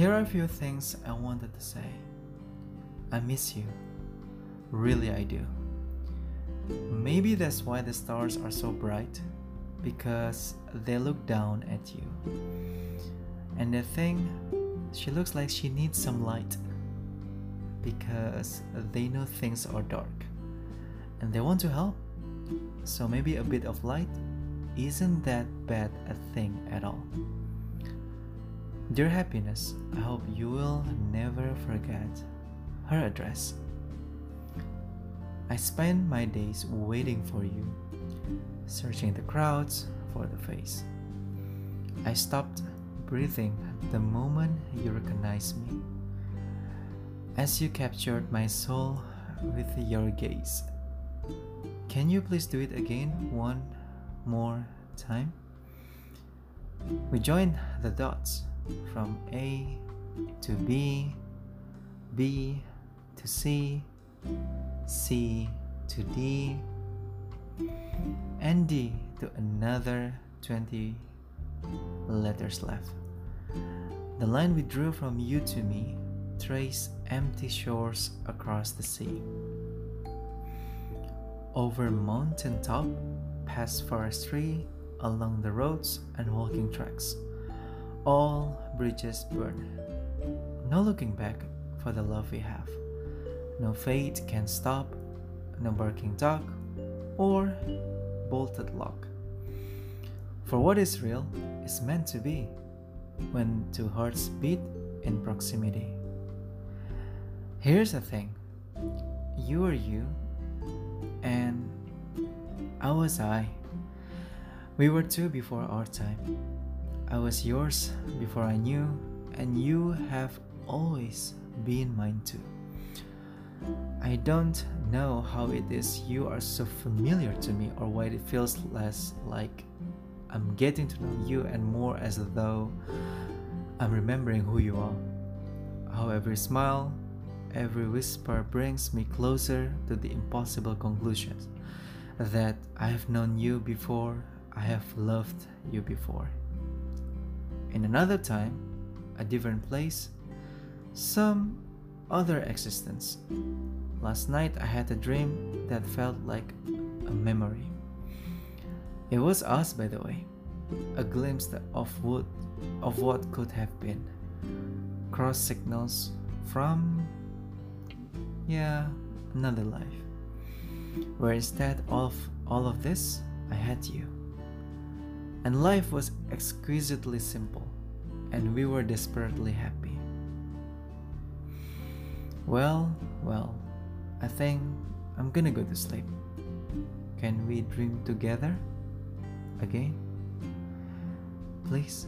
Here are a few things I wanted to say. I miss you. Really, I do. Maybe that's why the stars are so bright, because they look down at you. And the thing, she looks like she needs some light, because they know things are dark and they want to help. So maybe a bit of light isn't that bad a thing at all. Dear happiness, I hope you will never forget her address. I spend my days waiting for you, searching the crowds for the face. I stopped breathing the moment you recognized me. As you captured my soul with your gaze. Can you please do it again one more time? We join the dots from A to B, B to C, C to D, and D to another 20 letters left. The line we drew from you to me trace empty shores across the sea. Over mountain top, past forestry, along the roads and walking tracks. All bridges burn. No looking back for the love we have. No fate can stop, no barking dog, or bolted lock. For what is real is meant to be when two hearts beat in proximity. Here's the thing you are you, and I was I. We were two before our time. I was yours before I knew, and you have always been mine too. I don't know how it is you are so familiar to me or why it feels less like I'm getting to know you and more as though I'm remembering who you are. How every smile, every whisper brings me closer to the impossible conclusion that I have known you before, I have loved you before. In another time, a different place, some other existence. Last night I had a dream that felt like a memory. It was us, by the way, a glimpse of what, of what could have been. Cross signals from, yeah, another life. Where instead of all of this, I had you. And life was exquisitely simple, and we were desperately happy. Well, well, I think I'm gonna go to sleep. Can we dream together again? Please?